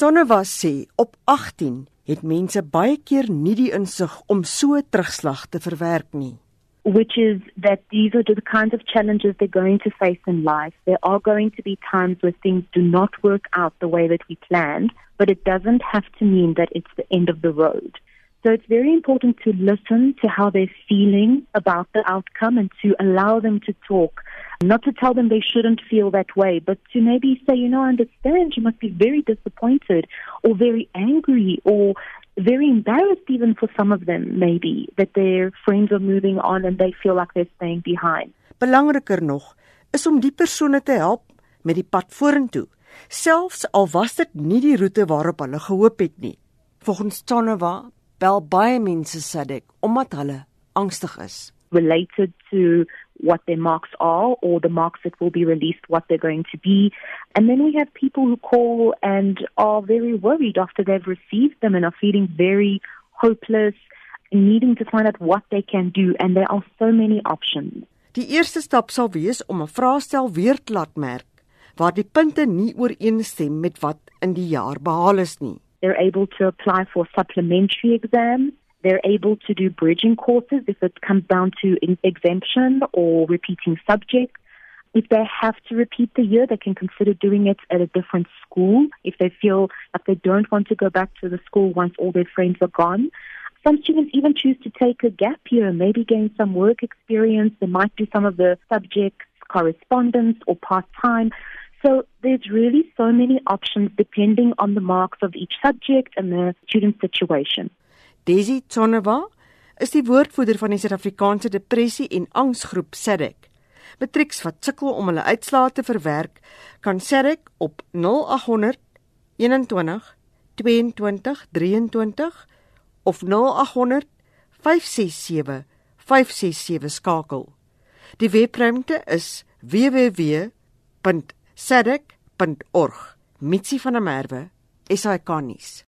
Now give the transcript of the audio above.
Tonnewa sê op 18 het mense baie keer nie die insig om so terugslag te verwerk nie. which is that these are the kinds of challenges they're going to face in life. There are going to be times where things do not work out the way that we planned, but it doesn't have to mean that it's the end of the road. So it's very important to listen to how they're feeling about the outcome and to allow them to talk. Not to tell them they shouldn't feel that way, but to maybe say, you know, I understand you must be very disappointed or very angry or very embarrassed even for some of them maybe that their friends are moving on and they feel like they're staying behind. Belangriker nog is om die persone te help met die pad vorentoe, selfs al was dit nie die roete waarop hulle gehoop het nie. Volgens Tanowa bel baie mense Sadek omdat hulle angstig is related to what their marks are or the marks that will be released, what they're going to be. And then we have people who call and are very worried after they've received them and are feeling very hopeless, needing to find out what they can do. And there are so many options. Die eerste stap sal wees om 'n vraestel weer te laat merk waar die punte nie ooreenstem met wat in die jaar behaal is nie. They're able to apply for supplementary exams They're able to do bridging courses if it comes down to exemption or repeating subjects. If they have to repeat the year, they can consider doing it at a different school if they feel like they don't want to go back to the school once all their friends are gone. Some students even choose to take a gap year, maybe gain some work experience. They might do some of the subjects, correspondence, or part time. So there's really so many options depending on the marks of each subject and the student situation. Desi Tsonnewa is die woordvoerder van die Suid-Afrikaanse Depressie en Angsgroep SADC. Matrieks wat sukkel om hulle uitslae te verwerk, kan SADC op 0800 21 22 23 of 0800 567 567 skakel. Die webruimte is www.sadc.org. Mitsi van der Merwe, SAK nuus.